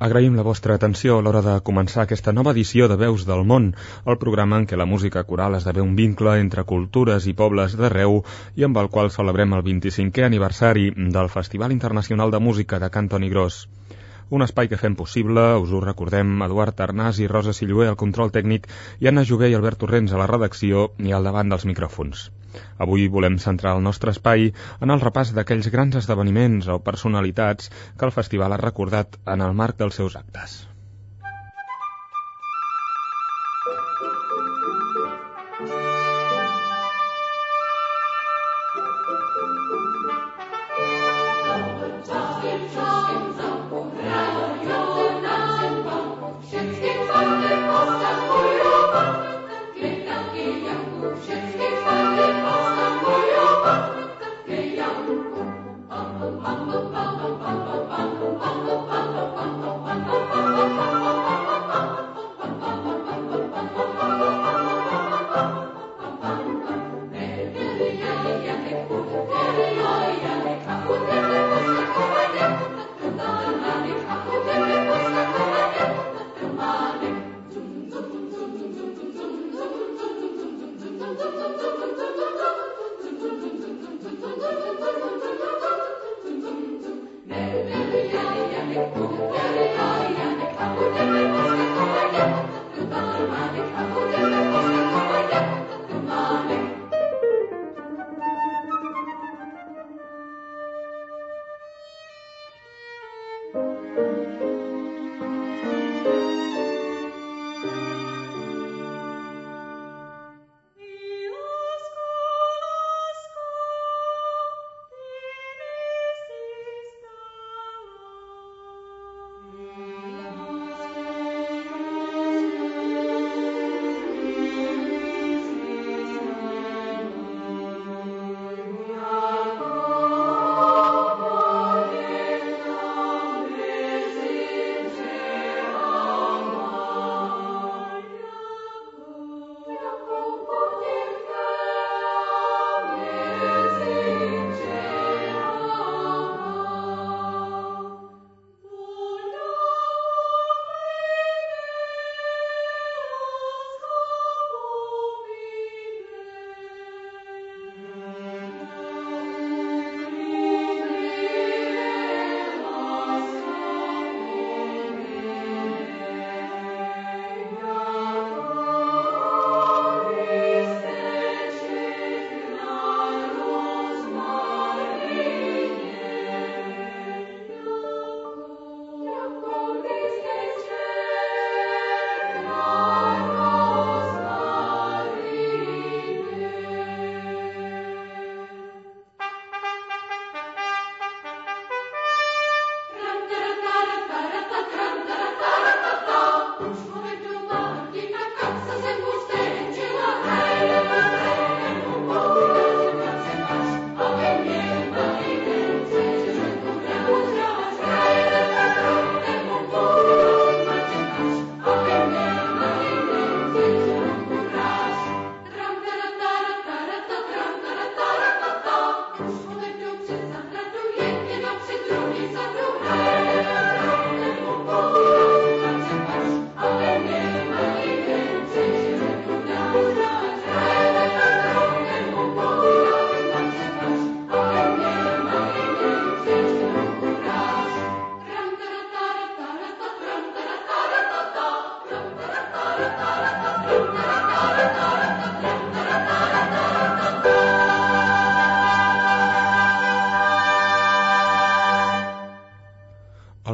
Agraïm la vostra atenció a l'hora de començar aquesta nova edició de Veus del Món, el programa en què la música coral esdevé un vincle entre cultures i pobles d'arreu i amb el qual celebrem el 25è aniversari del Festival Internacional de Música de Cantoni Gros. Un espai que fem possible, us ho recordem, Eduard Arnàs i Rosa Silluer al control tècnic i Anna Jové i Albert Torrents a la redacció i al davant dels micròfons. Avui volem centrar el nostre espai en el repàs d'aquells grans esdeveniments o personalitats que el festival ha recordat en el marc dels seus actes.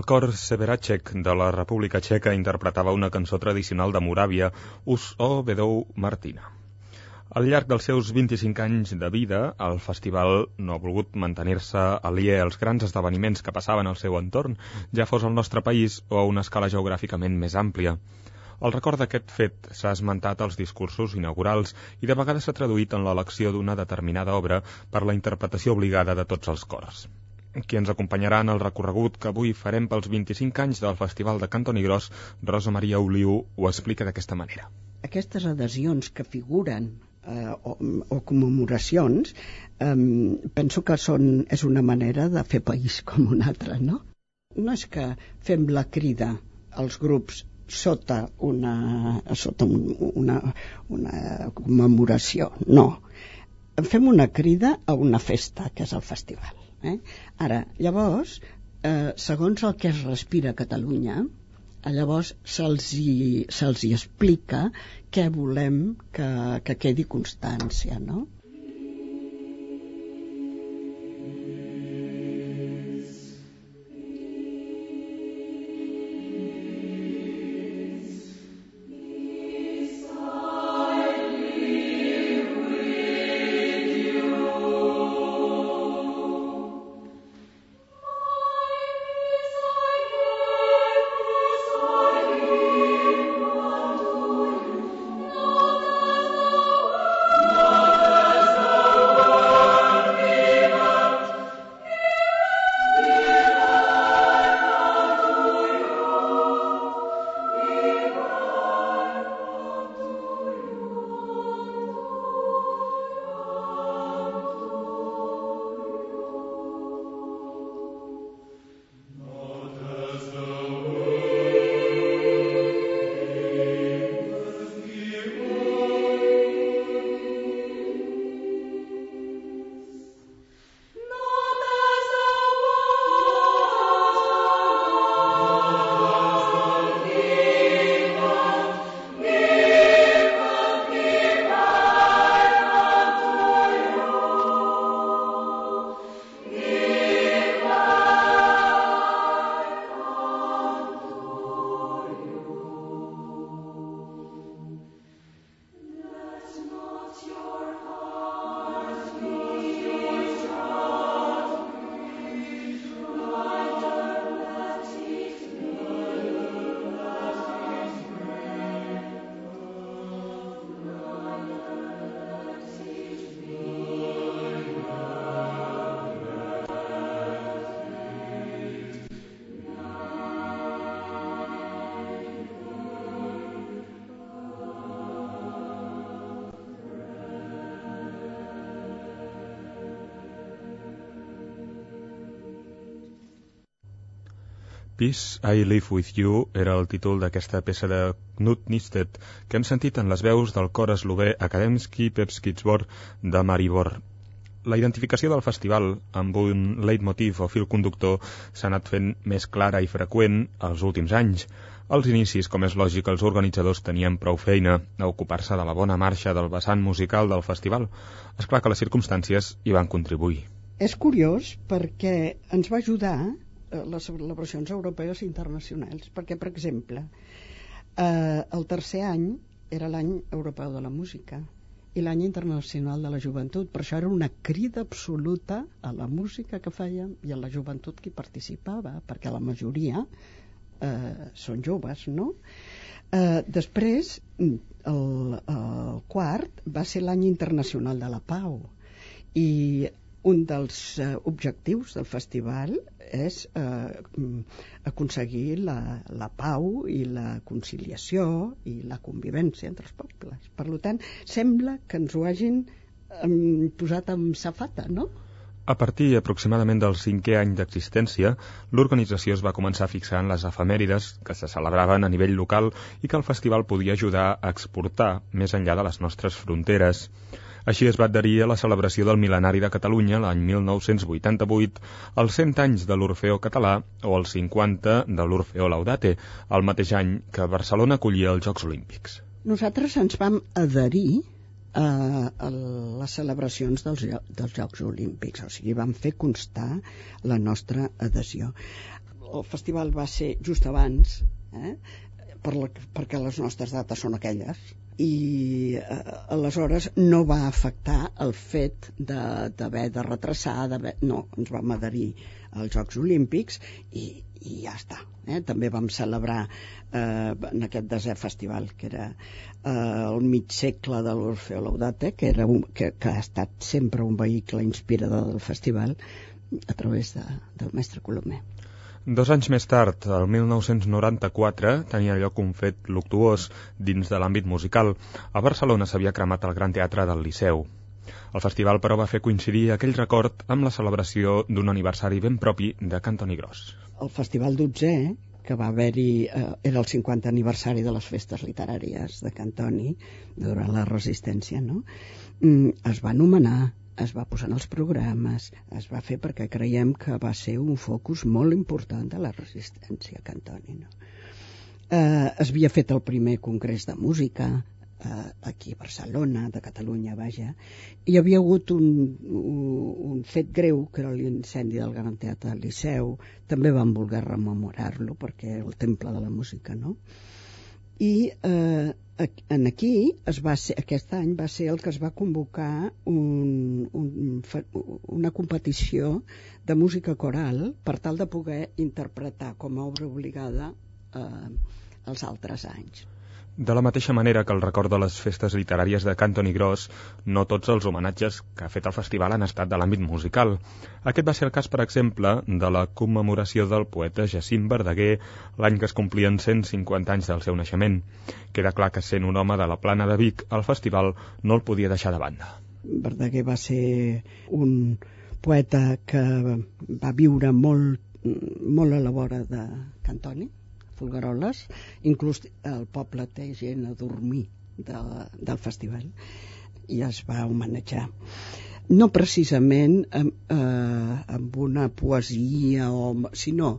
Cor Severacek de la República Txeca interpretava una cançó tradicional de Moràvia, Us o Vedou Martina. Al llarg dels seus 25 anys de vida, el festival no ha volgut mantenir-se aliè als grans esdeveniments que passaven al seu entorn, ja fos al nostre país o a una escala geogràficament més àmplia. El record d'aquest fet s'ha esmentat als discursos inaugurals i de vegades s'ha traduït en l'elecció d'una determinada obra per la interpretació obligada de tots els cors. Qui ens acompanyarà en el recorregut que avui farem pels 25 anys del Festival de Cantoni Gros, Rosa Maria Oliu ho explica d'aquesta manera. Aquestes adhesions que figuren eh, o, o commemoracions eh, penso que són, és una manera de fer país com una altra, no? No és que fem la crida als grups sota una, sota una, una commemoració, no. Fem una crida a una festa, que és el festival. Eh? Ara, llavors, eh, segons el que es respira a Catalunya, llavors se'ls se hi explica què volem que, que quedi constància, no? Peace, I Live With You era el títol d'aquesta peça de Knut Nisted que hem sentit en les veus del cor eslové Akademski Pepskitsbor de Maribor. La identificació del festival amb un leitmotiv o fil conductor s'ha anat fent més clara i freqüent els últims anys. Als inicis, com és lògic, els organitzadors tenien prou feina a ocupar-se de la bona marxa del vessant musical del festival. És clar que les circumstàncies hi van contribuir. És curiós perquè ens va ajudar les celebracions europees i internacionals, perquè, per exemple, eh, el tercer any era l'any europeu de la música i l'any internacional de la joventut, per això era una crida absoluta a la música que fèiem i a la joventut que hi participava, perquè la majoria eh, són joves, no? Eh, després, el, el quart va ser l'any internacional de la pau i un dels eh, objectius del festival és eh, aconseguir la, la pau i la conciliació i la convivència entre els pobles. Per tant, sembla que ens ho hagin eh, posat amb safata, no? A partir aproximadament del cinquè any d'existència, l'organització es va començar a fixar en les efemèrides que se celebraven a nivell local i que el festival podia ajudar a exportar més enllà de les nostres fronteres. Així es va adherir a la celebració del mil·lenari de Catalunya l'any 1988, els 100 anys de l'Orfeó català o els 50 de l'Orfeó Laudate, el mateix any que Barcelona acollia els Jocs Olímpics. Nosaltres ens vam adherir a, a les celebracions dels, dels Jocs Olímpics, o sigui, vam fer constar la nostra adhesió. El festival va ser just abans, eh? per la, perquè les nostres dates són aquelles, i eh, aleshores no va afectar el fet d'haver de, de retrasar, no, ens vam adherir als Jocs Olímpics i, i ja està. Eh? També vam celebrar eh, en aquest desè festival, que era eh, el mig segle de l'Orfeo Laudate, que, era un, que, que ha estat sempre un vehicle inspirador del festival a través de, del mestre Colomer. Dos anys més tard, el 1994, tenia lloc un fet luctuós dins de l'àmbit musical. A Barcelona s'havia cremat el Gran Teatre del Liceu. El festival, però, va fer coincidir aquell record amb la celebració d'un aniversari ben propi de Cantoni Gros. El Festival 12, que va haver-hi, eh, era el 50 aniversari de les festes literàries de Cantoni, durant la resistència, no? Mm, es va anomenar es va posar en els programes, es va fer perquè creiem que va ser un focus molt important de la resistència cantoni. No? Eh, es havia fet el primer congrés de música eh, aquí a Barcelona, de Catalunya, vaja, i hi havia hagut un, un, fet greu, que era l'incendi del Gran Teatre del Liceu, també van voler rememorar-lo perquè era el temple de la música, no? I eh, en aquí es va ser, aquest any va ser el que es va convocar un, un, una competició de música coral per tal de poder interpretar com a obra obligada eh, els altres anys. De la mateixa manera que el record de les festes literàries de Cantoni Gros, no tots els homenatges que ha fet el festival han estat de l'àmbit musical. Aquest va ser el cas, per exemple, de la commemoració del poeta Jacint Verdaguer l'any que es complien 150 anys del seu naixement. Queda clar que sent un home de la plana de Vic, el festival no el podia deixar de banda. Verdaguer va ser un poeta que va viure molt, molt a la vora de Cantoni, Folgueroles, inclús el poble té gent a dormir de, del festival i es va homenatjar. No precisament amb, eh, amb una poesia, o, sinó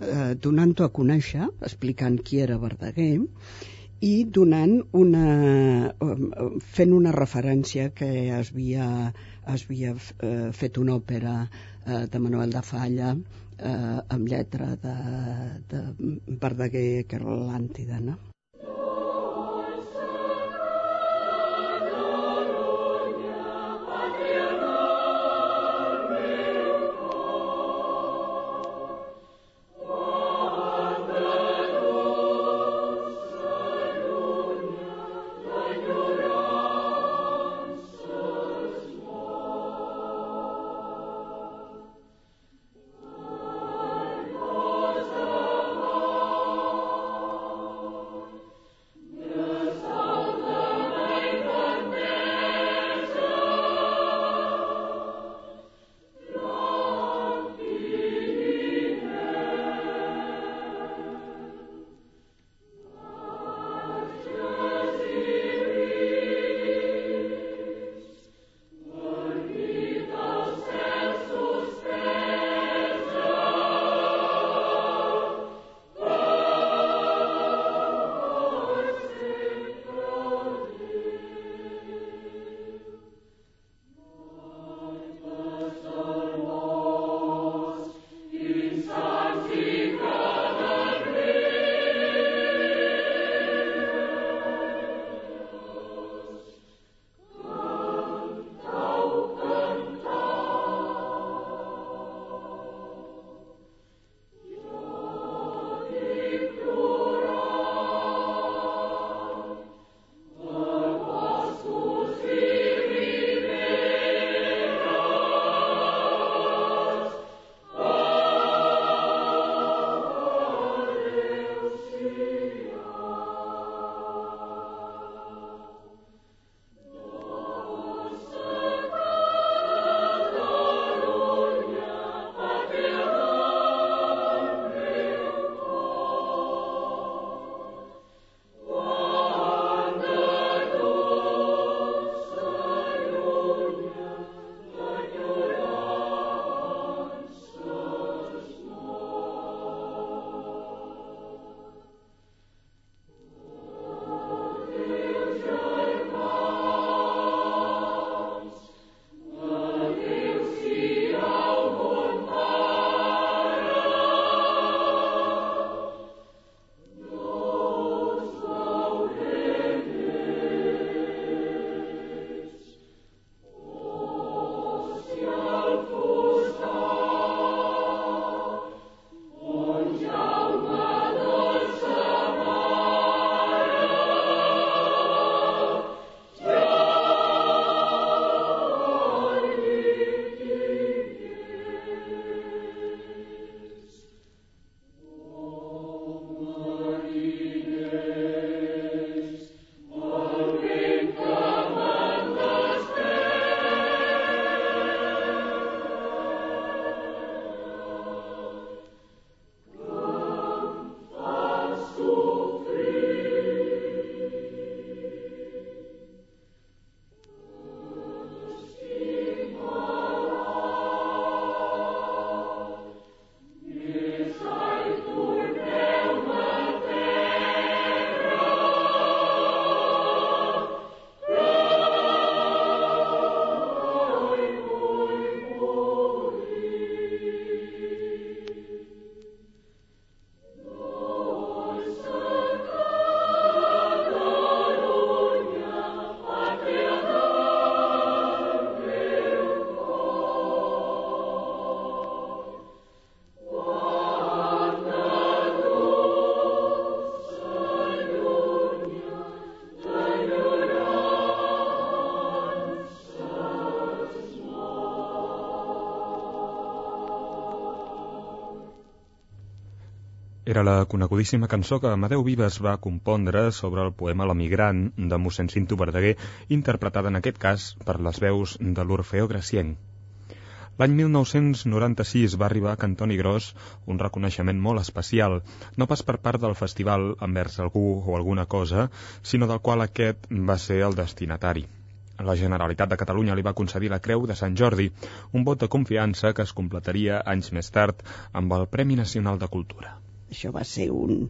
eh, donant-ho a conèixer, explicant qui era Verdaguer, i donant una, eh, fent una referència que es havia, es havia eh, fet una òpera eh, de Manuel de Falla eh, amb lletra de, de Verdaguer, que era l'Àntida, no? Era la conegudíssima cançó que Amadeu Vives va compondre sobre el poema L'emigrant de mossèn Cinto Verdaguer, interpretada en aquest cas per les veus de l'Orfeo Gracienc. L'any 1996 va arribar a Cantoni Gros un reconeixement molt especial, no pas per part del festival envers algú o alguna cosa, sinó del qual aquest va ser el destinatari. La Generalitat de Catalunya li va concedir la Creu de Sant Jordi, un vot de confiança que es completaria anys més tard amb el Premi Nacional de Cultura. Això va ser un,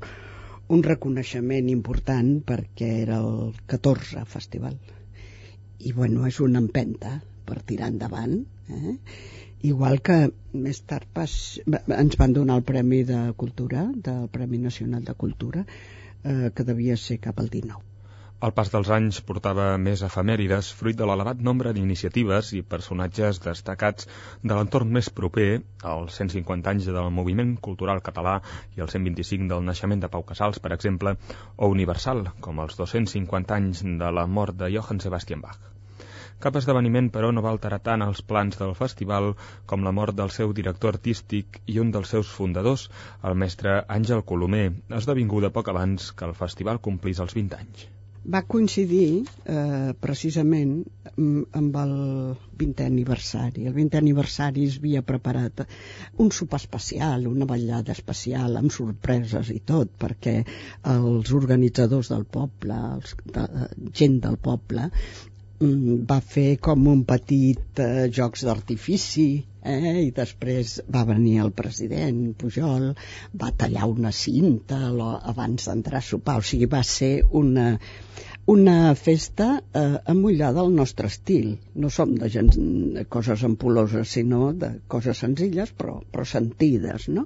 un reconeixement important perquè era el 14 festival. I bueno, és una empenta per tirar endavant. Eh? Igual que més tard pas, ens van donar el Premi de Cultura, del Premi Nacional de Cultura, eh, que devia ser cap al 19. El pas dels anys portava més efemèrides, fruit de l'elevat nombre d'iniciatives i personatges destacats de l'entorn més proper, als 150 anys del moviment cultural català i els 125 del naixement de Pau Casals, per exemple, o universal, com els 250 anys de la mort de Johann Sebastian Bach. Cap esdeveniment, però, no va alterar tant els plans del festival com la mort del seu director artístic i un dels seus fundadors, el mestre Àngel Colomer, esdevinguda poc abans que el festival complís els 20 anys va coincidir eh, precisament amb el 20è aniversari. El 20è aniversari es havia preparat un sopar especial, una ballada especial, amb sorpreses i tot, perquè els organitzadors del poble, els, de, gent del poble, mm, va fer com un petit eh, jocs d'artifici eh? i després va venir el president Pujol, va tallar una cinta abans d'entrar a sopar, o sigui, va ser una, una festa eh, amullada al nostre estil. No som de gens, coses ampuloses, sinó de coses senzilles, però, però sentides, no?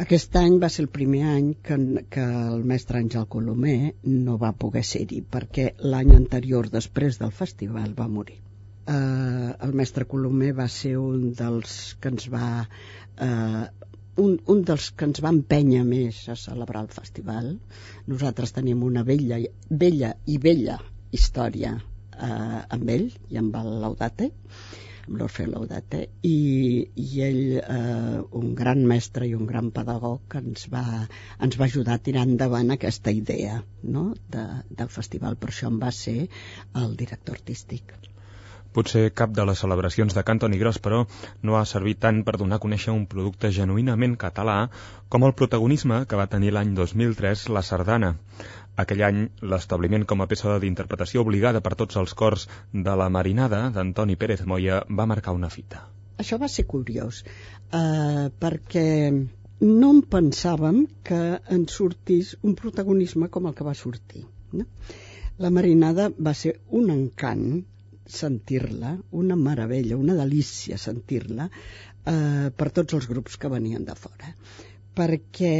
Aquest any va ser el primer any que, que el mestre Àngel Colomer no va poder ser-hi, perquè l'any anterior, després del festival, va morir. Eh, el mestre Colomer va ser un dels que ens va eh, un, un dels que ens va empènyer més a celebrar el festival. Nosaltres tenim una vella, vella i vella història eh, amb ell i amb el Laudate, amb l'Orfeo Laudate, i, i ell, eh, un gran mestre i un gran pedagog, que ens va, ens va ajudar a tirar endavant aquesta idea no? de, del festival. Per això en va ser el director artístic. Potser cap de les celebracions de Cantoni Gros, però, no ha servit tant per donar a conèixer un producte genuïnament català com el protagonisme que va tenir l'any 2003 la Sardana. Aquell any, l'establiment com a peça d'interpretació obligada per tots els cors de la Marinada d'Antoni Pérez Moya va marcar una fita. Això va ser curiós, eh, perquè no en pensàvem que en sortís un protagonisme com el que va sortir. No? La Marinada va ser un encant sentir-la, una meravella, una delícia sentir-la eh, per tots els grups que venien de fora. Perquè,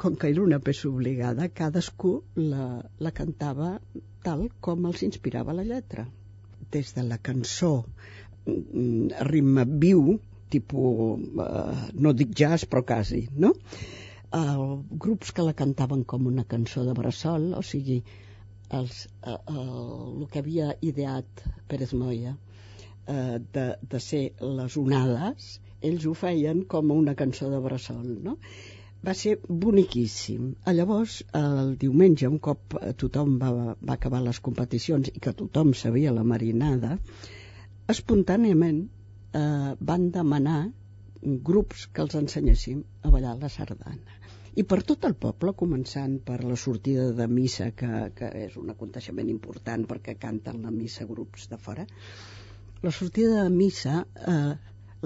com que era una peça obligada, cadascú la, la cantava tal com els inspirava la lletra. Des de la cançó mm, ritme viu, tipus, eh, no dic jazz, però quasi, no? Eh, grups que la cantaven com una cançó de bressol, o sigui, els, eh, el que havia ideat Pérez Moya eh, de, de ser les onades, ells ho feien com una cançó de bressol, no? Va ser boniquíssim. A llavors, el diumenge, un cop tothom va, va acabar les competicions i que tothom sabia la marinada, espontàniament eh, van demanar grups que els ensenyéssim a ballar la sardana i per tot el poble, començant per la sortida de missa, que, que és un aconteixement important perquè canten la missa grups de fora, la sortida de missa eh,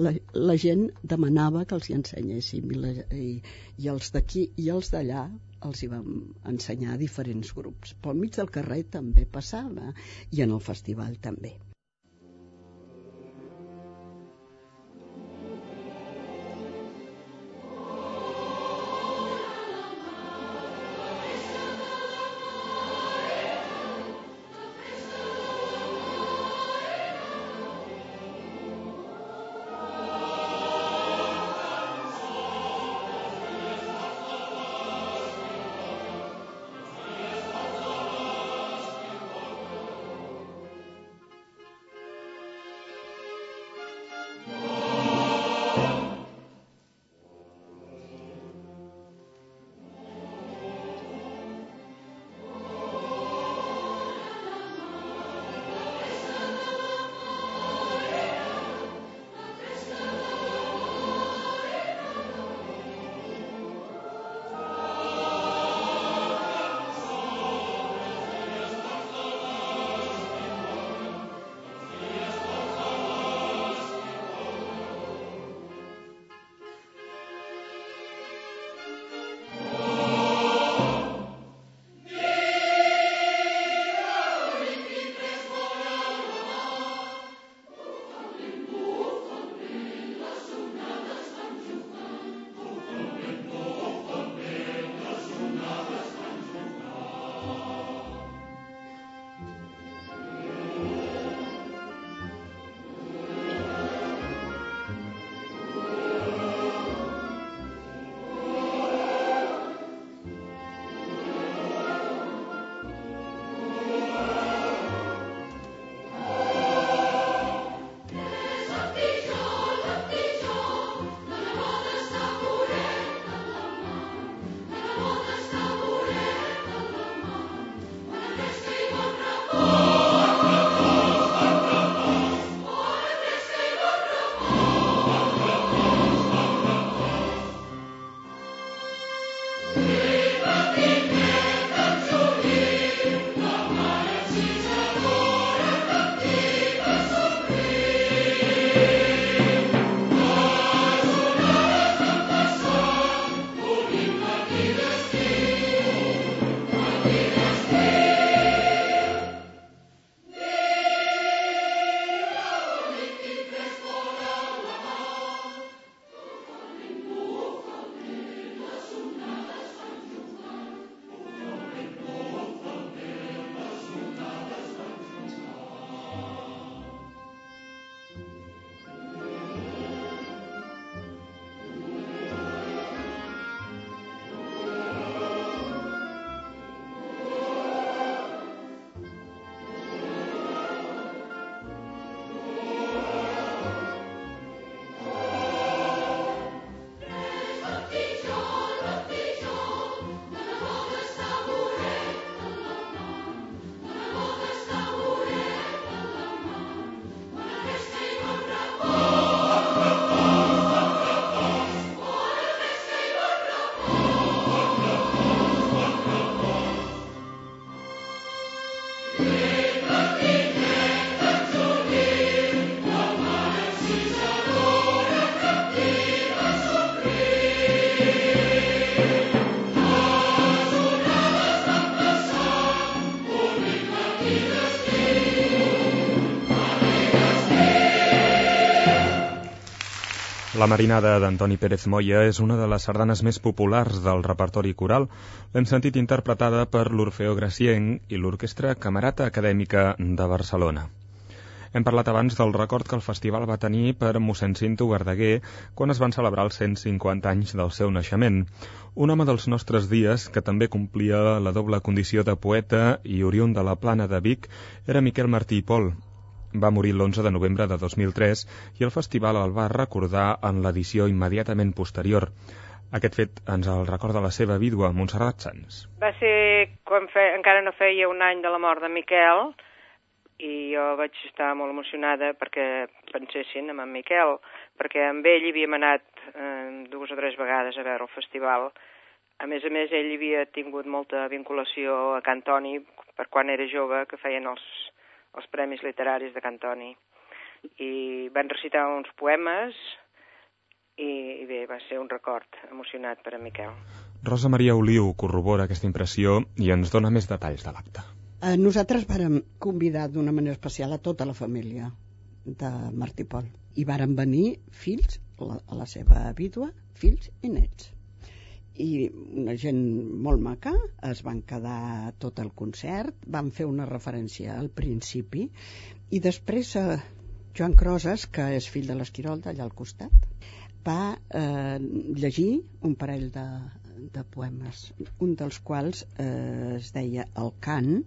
la, la gent demanava que els hi ensenyéssim i, la, i, i els d'aquí i els d'allà els hi vam ensenyar a diferents grups. Pel mig del carrer també passava i en el festival també. La marinada d'Antoni Pérez Moya és una de les sardanes més populars del repertori coral. L'hem sentit interpretada per l'Orfeo Gracienc i l'Orquestra Camerata Acadèmica de Barcelona. Hem parlat abans del record que el festival va tenir per mossèn Cinto Verdaguer quan es van celebrar els 150 anys del seu naixement. Un home dels nostres dies, que també complia la doble condició de poeta i oriunt de la plana de Vic, era Miquel Martí i Pol, va morir l'11 de novembre de 2003 i el festival el va recordar en l'edició immediatament posterior. Aquest fet ens el recorda la seva vídua, Montserrat Sans. Va ser quan fe... encara no feia un any de la mort de Miquel i jo vaig estar molt emocionada perquè pensessin en en Miquel, perquè amb ell havíem anat eh, dues o tres vegades a veure el festival. A més a més, ell havia tingut molta vinculació a Cantoni per quan era jove, que feien els, els Premis Literaris de Cantoni. I van recitar uns poemes i, i bé, va ser un record emocionat per a Miquel. Rosa Maria Oliu corrobora aquesta impressió i ens dona més detalls de l'acte. Eh, nosaltres vàrem convidar d'una manera especial a tota la família de Martí Pol. I varen venir fills, la, a la seva vídua, fills i nets i una gent molt maca, es van quedar tot el concert, van fer una referència al principi i després eh, Joan Crosas, que és fill de l'Esquirol d'allà al costat, va eh, llegir un parell de, de poemes, un dels quals eh, es deia El cant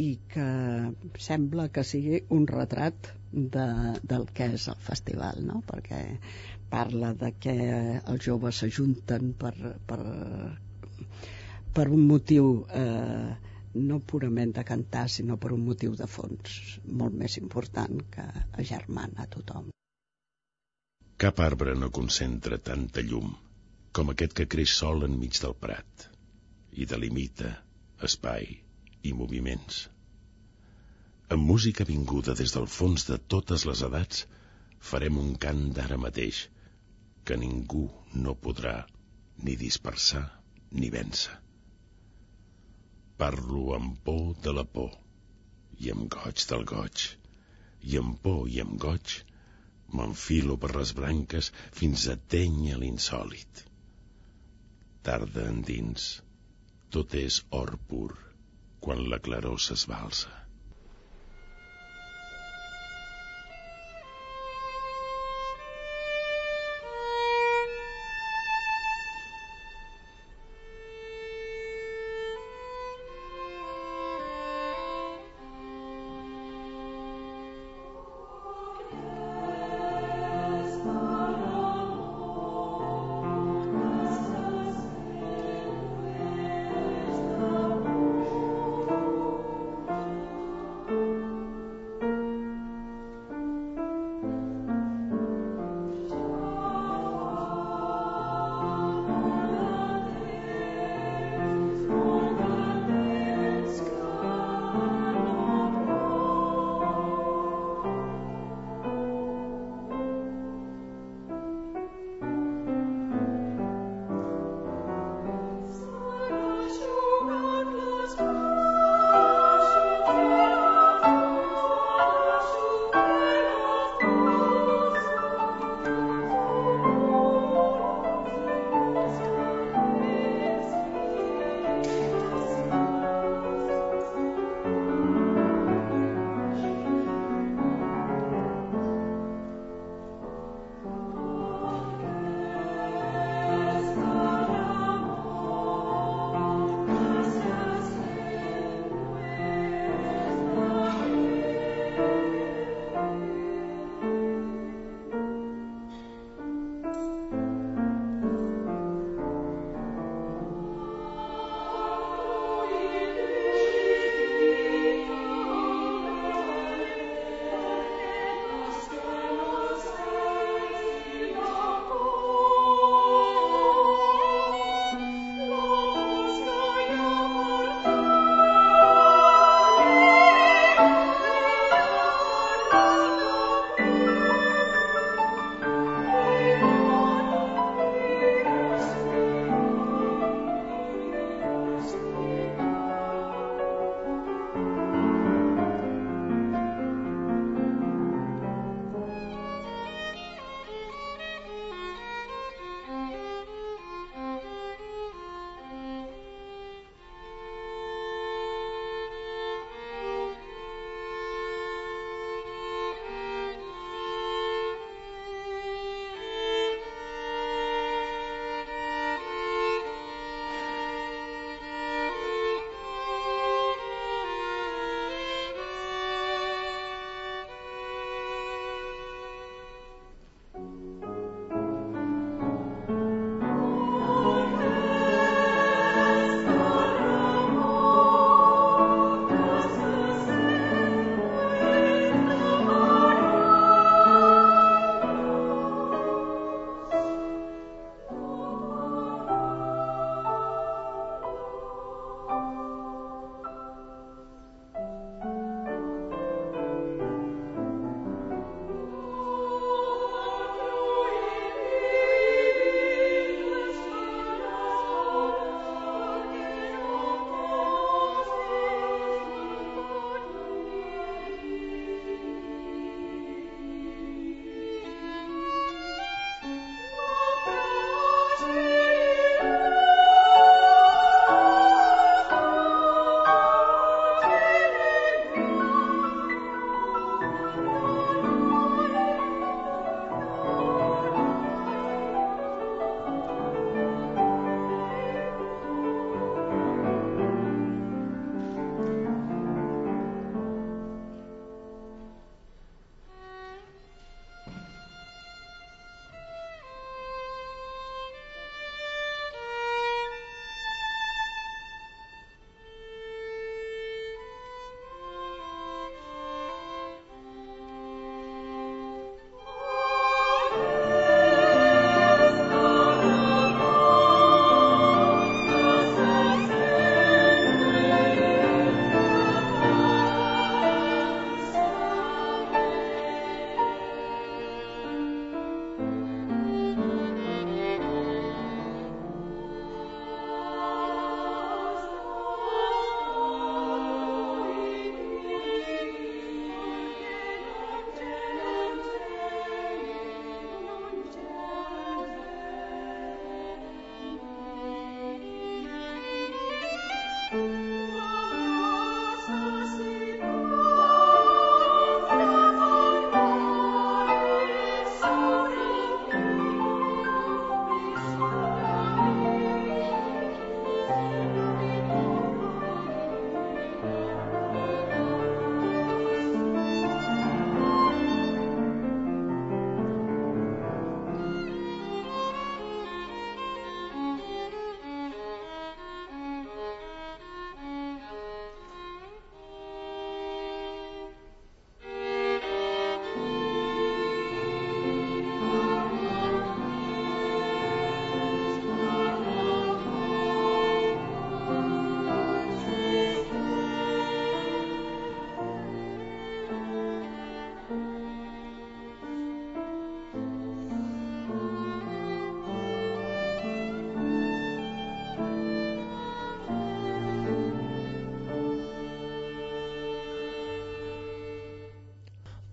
i que sembla que sigui un retrat de, del que és el festival, no? perquè parla de que els joves s'ajunten per, per, per un motiu eh, no purament de cantar, sinó per un motiu de fons molt més important que agermana tothom. Cap arbre no concentra tanta llum com aquest que creix sol enmig del prat i delimita espai i moviments. Amb música vinguda des del fons de totes les edats, farem un cant d'ara mateix, que ningú no podrà ni dispersar ni vèncer. Parlo amb por de la por i amb goig del goig, i amb por i amb goig m'enfilo per les branques fins a tènyer l'insòlit. Tarda endins, tot és or pur quan la claror s'esbalsa.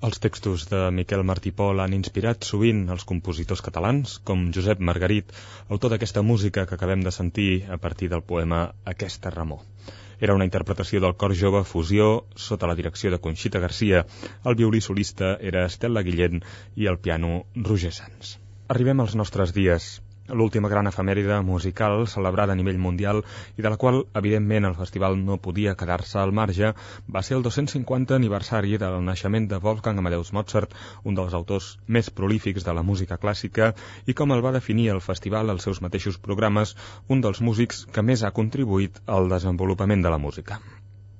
Els textos de Miquel Martí Pol han inspirat sovint els compositors catalans, com Josep Margarit, autor d'aquesta música que acabem de sentir a partir del poema Aquesta remor. Era una interpretació del cor jove Fusió sota la direcció de Conxita Garcia. El violí solista era Estela Guillén i el piano Roger Sanz. Arribem als nostres dies l'última gran efemèride musical celebrada a nivell mundial i de la qual, evidentment, el festival no podia quedar-se al marge, va ser el 250 aniversari del naixement de Wolfgang Amadeus Mozart, un dels autors més prolífics de la música clàssica, i com el va definir el festival als seus mateixos programes, un dels músics que més ha contribuït al desenvolupament de la música.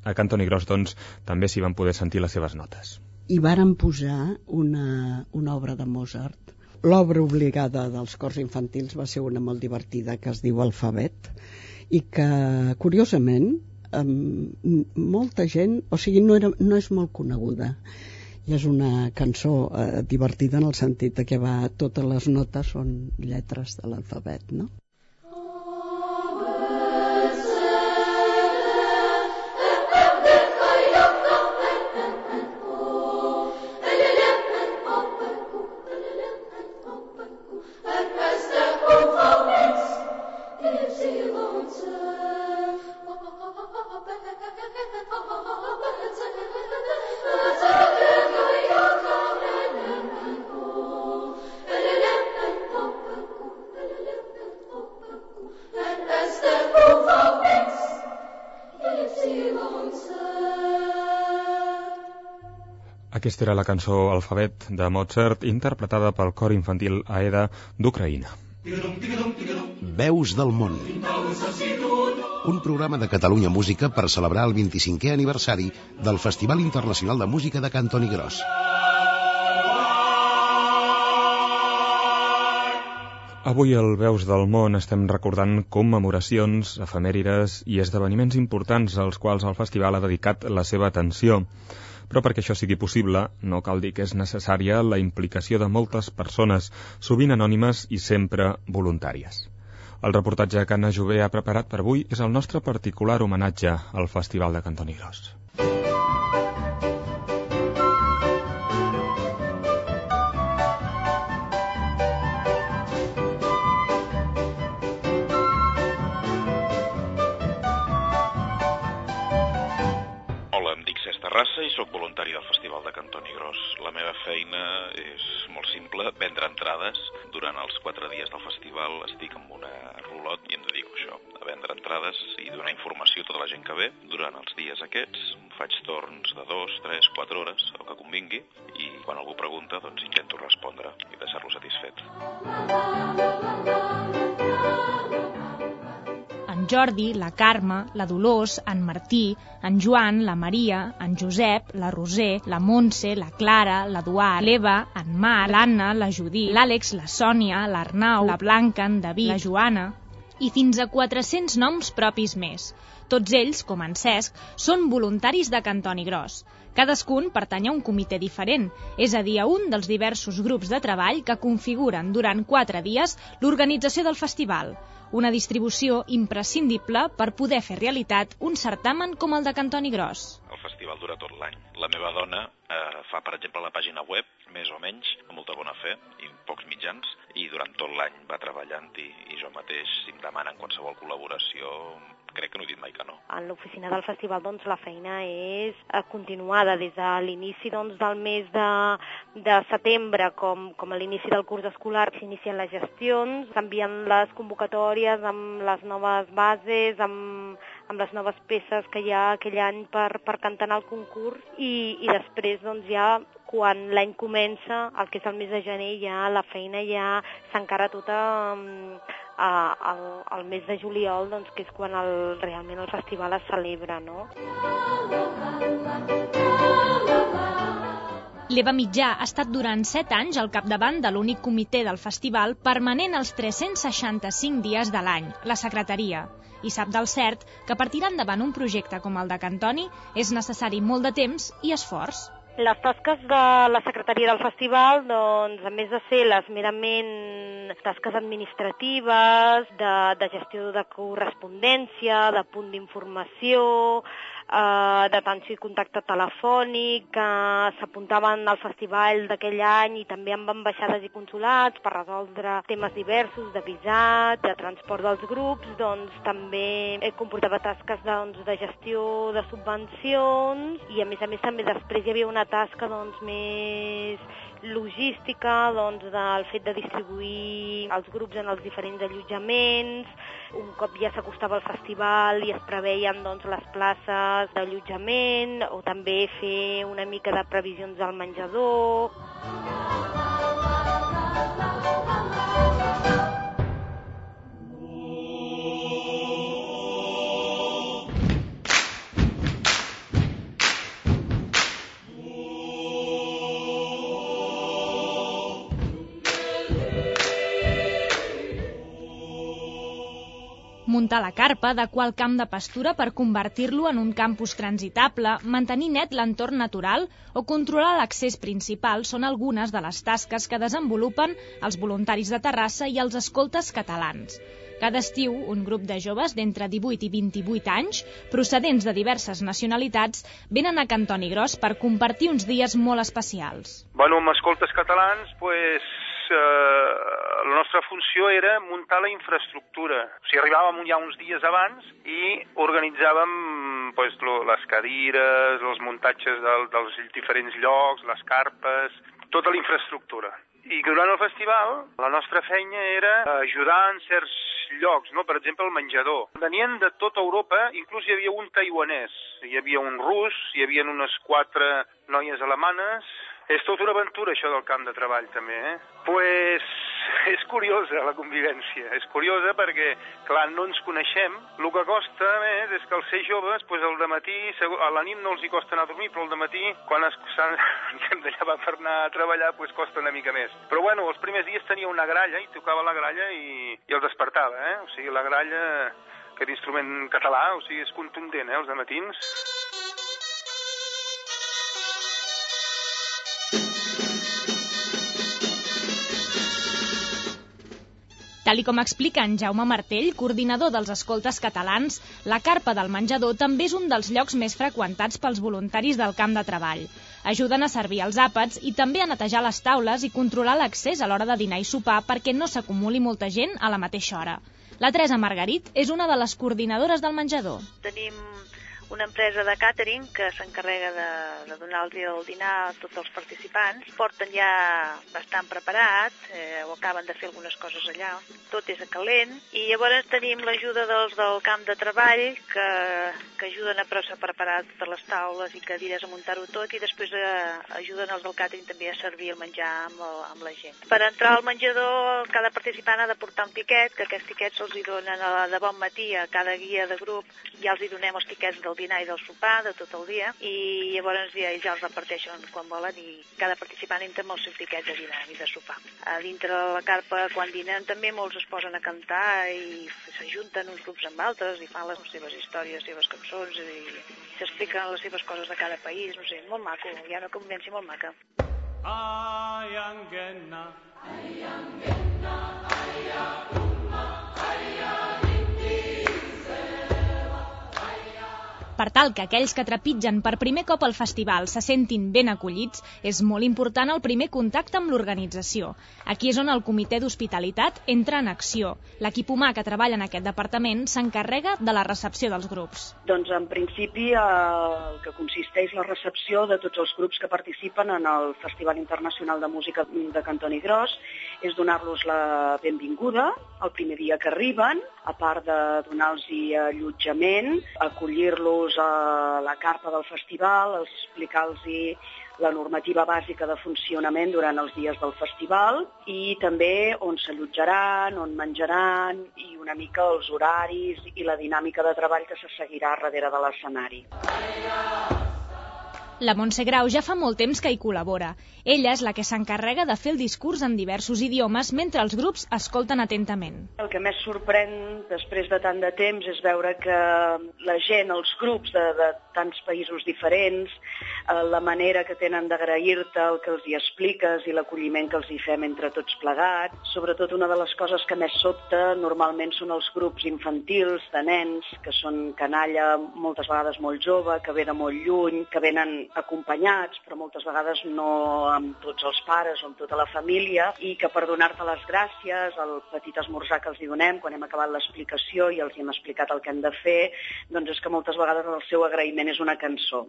A Cantoni Gros, doncs, també s'hi van poder sentir les seves notes. I varen posar una, una obra de Mozart L'obra obligada dels cors infantils va ser una molt divertida que es diu Alfabet i que, curiosament, um, molta gent, o sigui, no, era, no és molt coneguda i és una cançó eh, divertida en el sentit que va, totes les notes són lletres de l'alfabet, no? Aquesta era la cançó Alfabet de Mozart, interpretada pel cor infantil Aeda d'Ucraïna. Veus del món. Un programa de Catalunya Música per celebrar el 25è aniversari del Festival Internacional de Música de Cantoni Gros. Avui al Veus del Món estem recordant commemoracions, efemèrides i esdeveniments importants als quals el festival ha dedicat la seva atenció. Però perquè això sigui possible, no cal dir que és necessària la implicació de moltes persones, sovint anònimes i sempre voluntàries. El reportatge que Anna Jové ha preparat per avui és el nostre particular homenatge al Festival de Cantoni Gros. Entrades i donar informació a tota la gent que ve. Durant els dies aquests faig torns de dos, tres, quatre hores, el que convingui, i quan algú pregunta, doncs intento respondre i deixar-lo satisfet. Jordi, la Carme, la Dolors, en Martí, en Joan, la Maria, en Josep, la Roser, la Montse, la Clara, l'Eduard, l'Eva, en Mar, l'Anna, la Judit, l'Àlex, la Sònia, l'Arnau, la Blanca, en David, la Joana i fins a 400 noms propis més. Tots ells, com en Cesc, són voluntaris de Cantoni Gros. Cadascun pertany a un comitè diferent, és a dir, a un dels diversos grups de treball que configuren durant quatre dies l'organització del festival una distribució imprescindible per poder fer realitat un certamen com el de Cantoni Gros. Festival dura tot l'any. La meva dona eh, fa, per exemple, la pàgina web, més o menys, amb molta bona fe i pocs mitjans, i durant tot l'any va treballant i, i jo mateix, si em demanen qualsevol col·laboració, crec que no he dit mai que no. En l'oficina del festival doncs, la feina és eh, continuada des de l'inici doncs, del mes de, de setembre com, com a l'inici del curs escolar s'inicien les gestions, s'envien les convocatòries amb les noves bases, amb, amb les noves peces que hi ha aquell any per, per cantar en el concurs i, i després doncs, ja quan l'any comença, el que és el mes de gener, ja la feina ja s'encara tota eh, el, el mes de juliol, doncs, que és quan el, realment el festival es celebra, no? L'Eva Mitjà ha estat durant 7 anys al capdavant de l'únic comitè del festival permanent els 365 dies de l'any, la secretaria, i sap del cert que per tirar endavant un projecte com el de Cantoni és necessari molt de temps i esforç. Les tasques de la secretaria del festival, doncs, a més de ser les merament tasques administratives, de, de gestió de correspondència, de punt d'informació, eh, d'atenció i contacte telefònic, que s'apuntaven al festival d'aquell any i també amb ambaixades i consulats per resoldre temes diversos de visat, de transport dels grups, doncs també comportava tasques doncs, de gestió de subvencions i a més a més també després hi havia una tasca doncs, més logística doncs, del fet de distribuir els grups en els diferents allotjaments, un cop ja s'acostava el festival i es preveien doncs, les places d'allotjament o també fer una mica de previsions del menjador. Muntar la carpa, adequar el camp de pastura per convertir-lo en un campus transitable, mantenir net l'entorn natural o controlar l'accés principal són algunes de les tasques que desenvolupen els voluntaris de Terrassa i els escoltes catalans. Cada estiu, un grup de joves d'entre 18 i 28 anys, procedents de diverses nacionalitats, venen a Cantoni Gros per compartir uns dies molt especials. Bueno, amb escoltes catalans, pues, eh, la nostra funció era muntar la infraestructura. O sigui, arribàvem ja uns dies abans i organitzàvem pues, lo, les cadires, els muntatges del, dels diferents llocs, les carpes, tota la infraestructura. I durant el festival la nostra feina era ajudar en certs llocs, no? per exemple el menjador. Venien de tota Europa, inclús hi havia un taiwanès, hi havia un rus, hi havia unes quatre noies alemanes, és tota una aventura, això del camp de treball, també, eh? pues és curiosa la convivència, és curiosa perquè, clar, no ens coneixem. El que costa més és que els ser joves, pues, al matí, a la nit no els hi costa anar a dormir, però al matí, quan es, de llevar per anar a treballar, pues, costa una mica més. Però bueno, els primers dies tenia una gralla i tocava la gralla i, i els despertava, eh? O sigui, la gralla, aquest instrument català, o sigui, és contundent, eh, els matins. Tal com explica en Jaume Martell, coordinador dels escoltes catalans, la carpa del menjador també és un dels llocs més freqüentats pels voluntaris del camp de treball. Ajuden a servir els àpats i també a netejar les taules i controlar l'accés a l'hora de dinar i sopar perquè no s'acumuli molta gent a la mateixa hora. La Teresa Margarit és una de les coordinadores del menjador. Tenim una empresa de càtering que s'encarrega de, de donar el dinar a tots els participants. Porten ja bastant preparat, eh, o acaben de fer algunes coses allà. Tot és a calent. I llavors tenim l'ajuda dels del camp de treball que, que ajuden a preparar totes les taules i cadires a muntar-ho tot i després eh, ajuden els del càtering també a servir el menjar amb, el, amb la gent. Per entrar al menjador, cada participant ha de portar un tiquet, que aquests tiquets se'ls donen a, de bon matí a cada guia de grup, ja els hi donem els tiquets del dinar i del sopar de tot el dia i llavors ja, ja els reparteixen quan volen i cada participant entra amb el seu tiquet de dinar i de sopar. A dintre de la carpa, quan dinen, també molts es posen a cantar i s'ajunten uns grups amb altres i fan les seves històries, les seves cançons i s'expliquen les seves coses de cada país, no sé, molt maco, hi ha una convivència molt maca. Ayangenna, Ayangenna, Ayakumma, Ayakumma. Per tal que aquells que trepitgen per primer cop al festival se sentin ben acollits, és molt important el primer contacte amb l'organització. Aquí és on el comitè d'hospitalitat entra en acció. L'equip humà que treballa en aquest departament s'encarrega de la recepció dels grups. Doncs en principi el que consisteix la recepció de tots els grups que participen en el Festival Internacional de Música de Cantoni Gros és donar-los la benvinguda el primer dia que arriben, a part de donar-los allotjament, acollir-los los a la carpa del festival, explicar-los la normativa bàsica de funcionament durant els dies del festival i també on s'allotjaran, on menjaran i una mica els horaris i la dinàmica de treball que se seguirà darrere de l'escenari. La Montse Grau ja fa molt temps que hi col·labora. Ella és la que s'encarrega de fer el discurs en diversos idiomes mentre els grups escolten atentament. El que més sorprèn després de tant de temps és veure que la gent, els grups de, de tants països diferents, eh, la manera que tenen d'agrair-te el que els hi expliques i l'acolliment que els hi fem entre tots plegats. Sobretot una de les coses que més sobta normalment són els grups infantils, de nens, que són canalla moltes vegades molt jove, que ve de molt lluny, que venen acompanyats, però moltes vegades no amb tots els pares o amb tota la família, i que per donar-te les gràcies, el petit esmorzar que els hi donem, quan hem acabat l'explicació i els hi hem explicat el que hem de fer, doncs és que moltes vegades el seu agraïment és una cançó.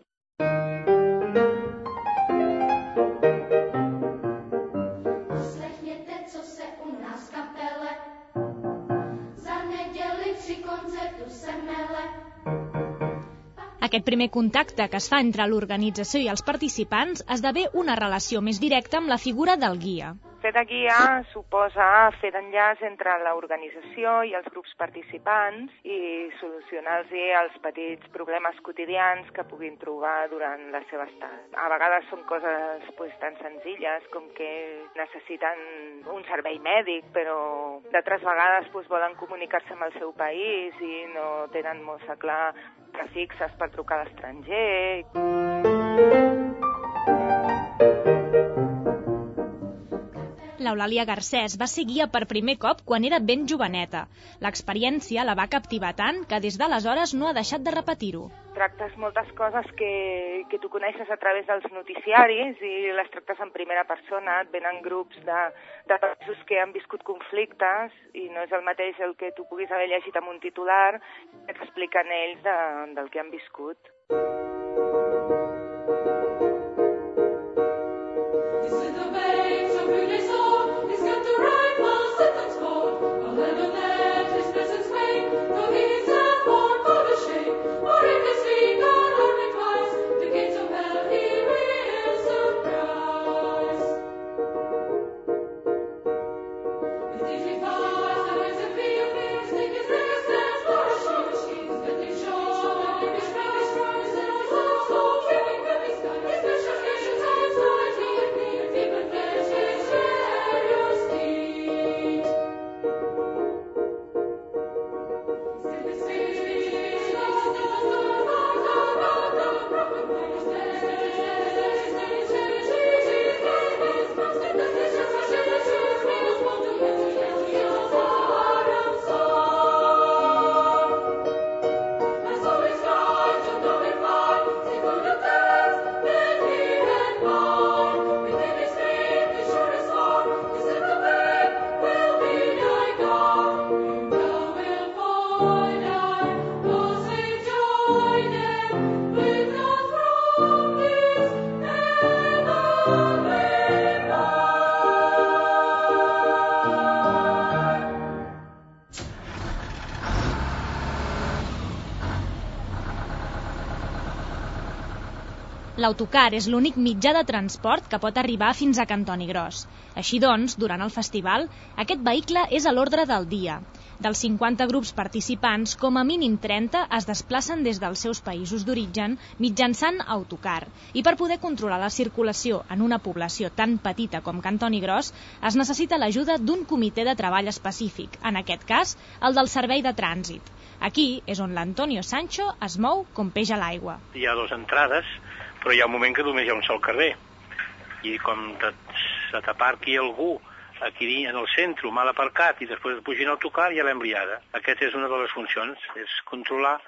Aquest primer contacte que es fa entre l'organització i els participants esdevé una relació més directa amb la figura del guia. Fer de guia suposa fer d'enllaç entre l'organització i els grups participants i solucionar-los els petits problemes quotidians que puguin trobar durant la seva estada. A vegades són coses pues, tan senzilles com que necessiten un servei mèdic, però d'altres vegades pues, volen comunicar-se amb el seu país i no tenen molt clar prefixes per trucar a l'estranger. L'Eulàlia Garcés va ser guia per primer cop quan era ben joveneta. L'experiència la va captivar tant que des d'aleshores no ha deixat de repetir-ho. Tractes moltes coses que, que tu coneixes a través dels noticiaris i les tractes en primera persona. Et venen grups de, de països que han viscut conflictes i no és el mateix el que tu puguis haver llegit amb un titular que t'expliquen ells de, del que han viscut. L'autocar és l'únic mitjà de transport que pot arribar fins a Cantoni Gros. Així doncs, durant el festival, aquest vehicle és a l'ordre del dia. Dels 50 grups participants, com a mínim 30 es desplacen des dels seus països d'origen mitjançant autocar. I per poder controlar la circulació en una població tan petita com Cantoni Gros, es necessita l'ajuda d'un comitè de treball específic, en aquest cas, el del Servei de Trànsit. Aquí és on l'Antonio Sancho es mou com peix a l'aigua. Hi ha dues entrades però hi ha un moment que només hi ha un sol carrer i com se t'aparqui algú aquí en el centre, mal aparcat, i després pugi en autocar, ja l'hem liada. Aquesta és una de les funcions, és controlar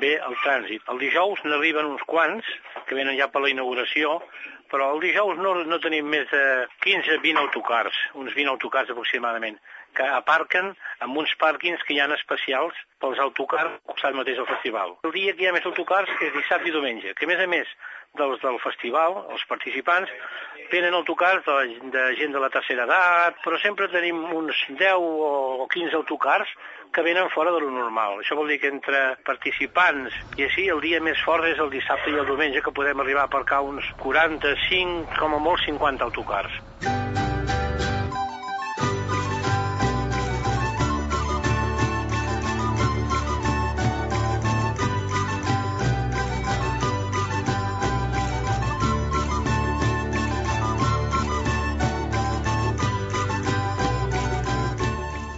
bé el trànsit. El dijous n'arriben uns quants, que venen ja per la inauguració, però el dijous no, no tenim més de 15-20 autocars, uns 20 autocars aproximadament, que aparquen en uns pàrquings que hi ha especials pels autocars al costat mateix del festival. El dia que hi ha més autocars és dissabte i diumenge, que a més a més dels del festival, els participants, venen autocars de, de gent de la tercera edat, però sempre tenim uns 10 o 15 autocars que venen fora de lo normal. Això vol dir que entre participants i així el dia més fort és el dissabte i el diumenge que podem arribar a aparcar uns 45, com a molt 50 autocars.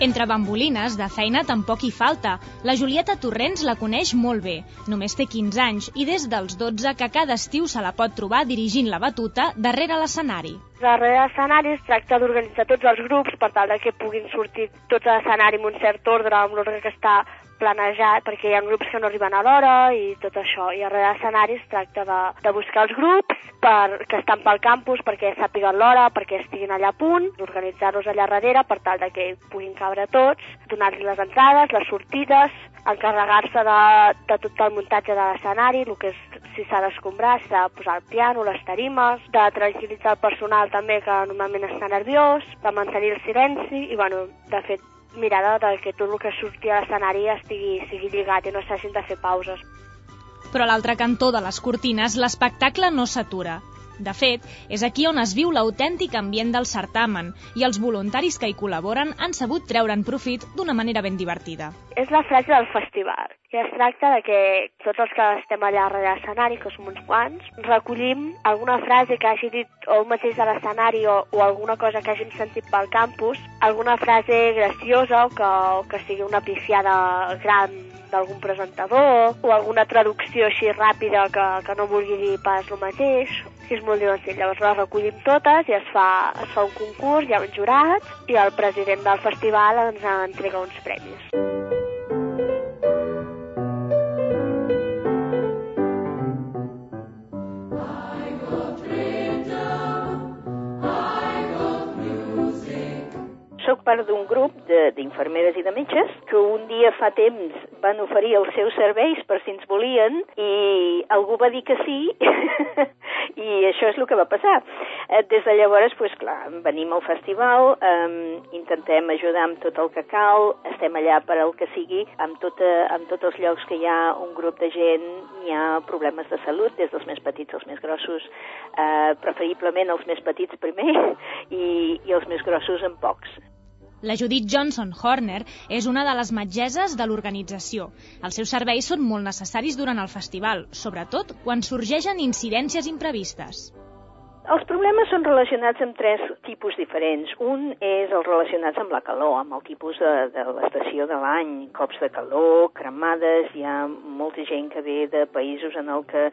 Entre bambolines, de feina tampoc hi falta. La Julieta Torrents la coneix molt bé. Només té 15 anys i des dels 12 que cada estiu se la pot trobar dirigint la batuta darrere l'escenari. Darrere l'escenari es tracta d'organitzar tots els grups per tal que puguin sortir tots a l'escenari amb un cert ordre, amb l'ordre que està planejat, perquè hi ha grups que no arriben a l'hora i tot això. I darrere l'escenari es tracta de, de buscar els grups per, que estan pel campus perquè sàpiguen l'hora, perquè estiguin allà a punt, d'organitzar-los allà darrere per tal de que puguin cabre tots, donar-li les entrades, les sortides, encarregar-se de, de tot el muntatge de l'escenari, el que és si s'ha d'escombrar, si s'ha de posar el piano, les tarimes, de tranquil·litzar el personal també que normalment està nerviós, de mantenir el silenci i, bueno, de fet, mirada de que tot el que surti a l'escenari estigui, sigui lligat i no s'hagin de fer pauses. Però a l'altre cantó de les cortines, l'espectacle no s'atura. De fet, és aquí on es viu l'autèntic ambient del certamen i els voluntaris que hi col·laboren han sabut treure'n profit d'una manera ben divertida. És la frase del festival i es tracta de que tots els que estem allà darrere l'escenari, que som uns quants, recollim alguna frase que hagi dit o un mateix a l'escenari o, o alguna cosa que hàgim sentit pel campus, alguna frase graciosa o que, o que sigui una pifiada gran d'algun presentador o alguna traducció així ràpida que, que no vulgui dir pas el mateix és molt divertit. Llavors les recollim totes i es fa, es fa un concurs, hi ha un jurat i el president del festival ens entrega uns premis. Soc part d'un grup d'infermeres i de metges que un dia fa temps van oferir els seus serveis per si ens volien i algú va dir que sí i això és el que va passar. Eh, des de llavors, pues, clar, venim al festival, eh, intentem ajudar amb tot el que cal, estem allà per al que sigui, amb, tota, amb tots els llocs que hi ha un grup de gent, hi ha problemes de salut, des dels més petits als més grossos, eh, preferiblement els més petits primer i, i els més grossos en pocs. La Judith Johnson Horner és una de les metgeses de l'organització. Els seus serveis són molt necessaris durant el festival, sobretot quan sorgeixen incidències imprevistes. Els problemes són relacionats amb tres tipus diferents. Un és el relacionats amb la calor, amb el tipus de, de l'estació de l'any, cops de calor, cremades, hi ha molta gent que ve de països en el que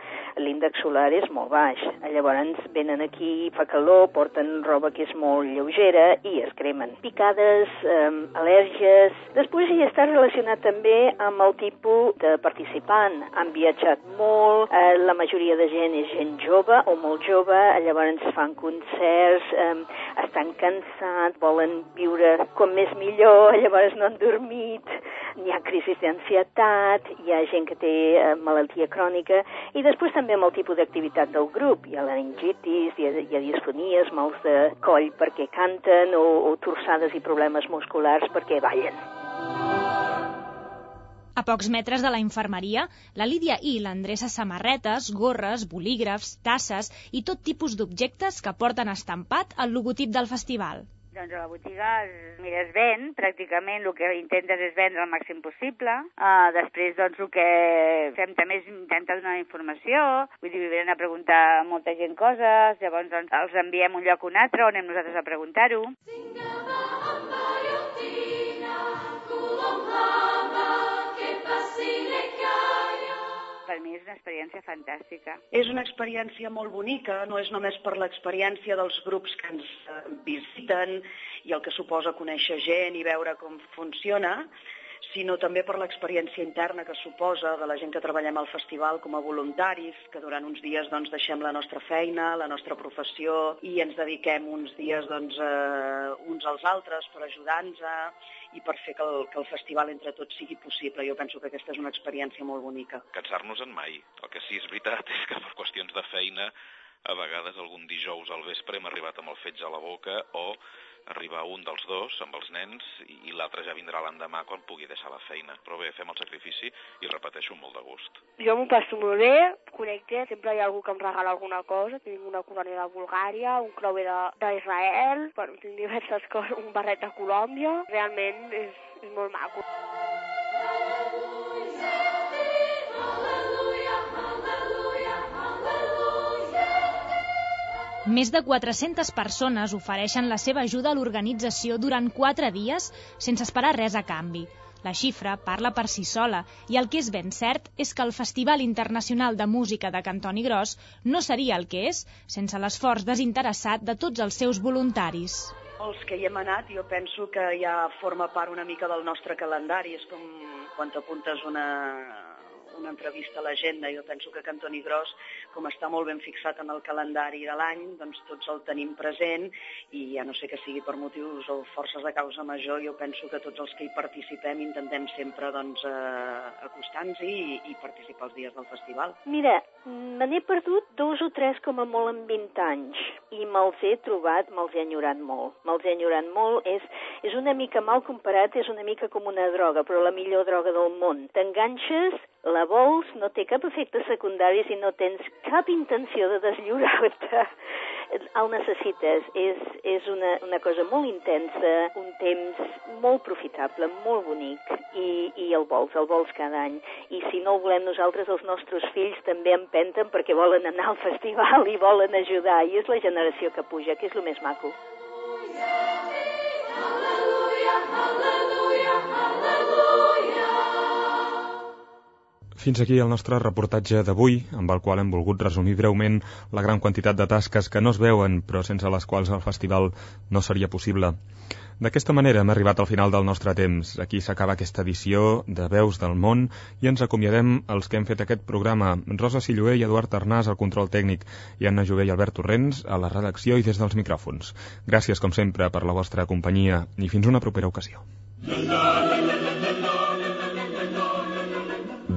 l'índex solar és molt baix. Llavors venen aquí, fa calor, porten roba que és molt lleugera i es cremen. Picades, eh, al·lèrgies... Després hi està relacionat també amb el tipus de participant. Han viatjat molt, eh, la majoria de gent és gent jove o molt jove, llavors llavors fan concerts, eh, estan cansats, volen viure com més millor, llavors no han dormit, hi ha crisis d'ansietat, hi ha gent que té eh, malaltia crònica, i després també amb el tipus d'activitat del grup, hi ha laringitis, hi ha, hi ha disfonies, mals de coll perquè canten, o, o torçades i problemes musculars perquè ballen. A pocs metres de la infermeria, la Lídia I l'endreça samarretes, gorres, bolígrafs, tasses i tot tipus d'objectes que porten estampat el logotip del festival. Doncs a la botiga, mira, es ven, pràcticament el que intentes és vendre el màxim possible. Uh, després, doncs, el que fem també és intentar donar informació, vull dir, venen a preguntar a molta gent coses, llavors doncs, els enviem un lloc o un altre on anem nosaltres a preguntar-ho. per fantàstica. És una experiència molt bonica, no és només per l'experiència dels grups que ens eh, visiten i el que suposa conèixer gent i veure com funciona, sinó també per l'experiència interna que suposa de la gent que treballem al festival com a voluntaris, que durant uns dies doncs, deixem la nostra feina, la nostra professió i ens dediquem uns dies doncs, eh, uns als altres per ajudar-nos i per fer que el, que el festival entre tots sigui possible. Jo penso que aquesta és una experiència molt bonica. Cansar-nos en mai. El que sí és veritat és que per qüestions de feina a vegades algun dijous al vespre hem arribat amb el fetge a la boca o arribar un dels dos amb els nens i, i l'altre ja vindrà l'endemà quan pugui deixar la feina. Però bé, fem el sacrifici i repeteixo molt de gust. Jo m'ho passo molt bé, connecte, sempre hi ha algú que em regala alguna cosa, tinc una corona de Bulgària, un creuer d'Israel, bueno, tinc diverses coses, un barret de Colòmbia, realment és, és molt maco. Més de 400 persones ofereixen la seva ajuda a l'organització durant 4 dies sense esperar res a canvi. La xifra parla per si sola i el que és ben cert és que el Festival Internacional de Música de Cantoni Gros no seria el que és sense l'esforç desinteressat de tots els seus voluntaris. Els que hi hem anat jo penso que ja forma part una mica del nostre calendari, és com quan t'apuntes una, una entrevista a l'agenda. Jo penso que Cantoni Gros, com està molt ben fixat en el calendari de l'any, doncs tots el tenim present i ja no sé que sigui per motius o forces de causa major, jo penso que tots els que hi participem intentem sempre doncs, eh, acostar-nos-hi i, i participar els dies del festival. Mira, me n'he perdut dos o tres com a molt en 20 anys i me'ls he trobat, me'ls he enyorat molt. Me'ls he enyorat molt, és, és una mica mal comparat, és una mica com una droga, però la millor droga del món. T'enganxes, la vols, no té cap efecte secundari si no tens cap intenció de deslliurar-te. El necessites. És, és una, una cosa molt intensa, un temps molt profitable, molt bonic, i, i el vols, el vols cada any. I si no el volem nosaltres, els nostres fills també empenten perquè volen anar al festival i volen ajudar, i és la generació que puja, que és el més maco. Hallelujah, hallelujah, Fins aquí el nostre reportatge d'avui, amb el qual hem volgut resumir breument la gran quantitat de tasques que no es veuen, però sense les quals el festival no seria possible. D'aquesta manera hem arribat al final del nostre temps. Aquí s'acaba aquesta edició de Veus del Món i ens acomiadem els que hem fet aquest programa. Rosa Silloé i Eduard Arnàs al control tècnic i Anna Jové i Albert Torrents a la redacció i des dels micròfons. Gràcies, com sempre, per la vostra companyia i fins una propera ocasió. La, la, la, la, la.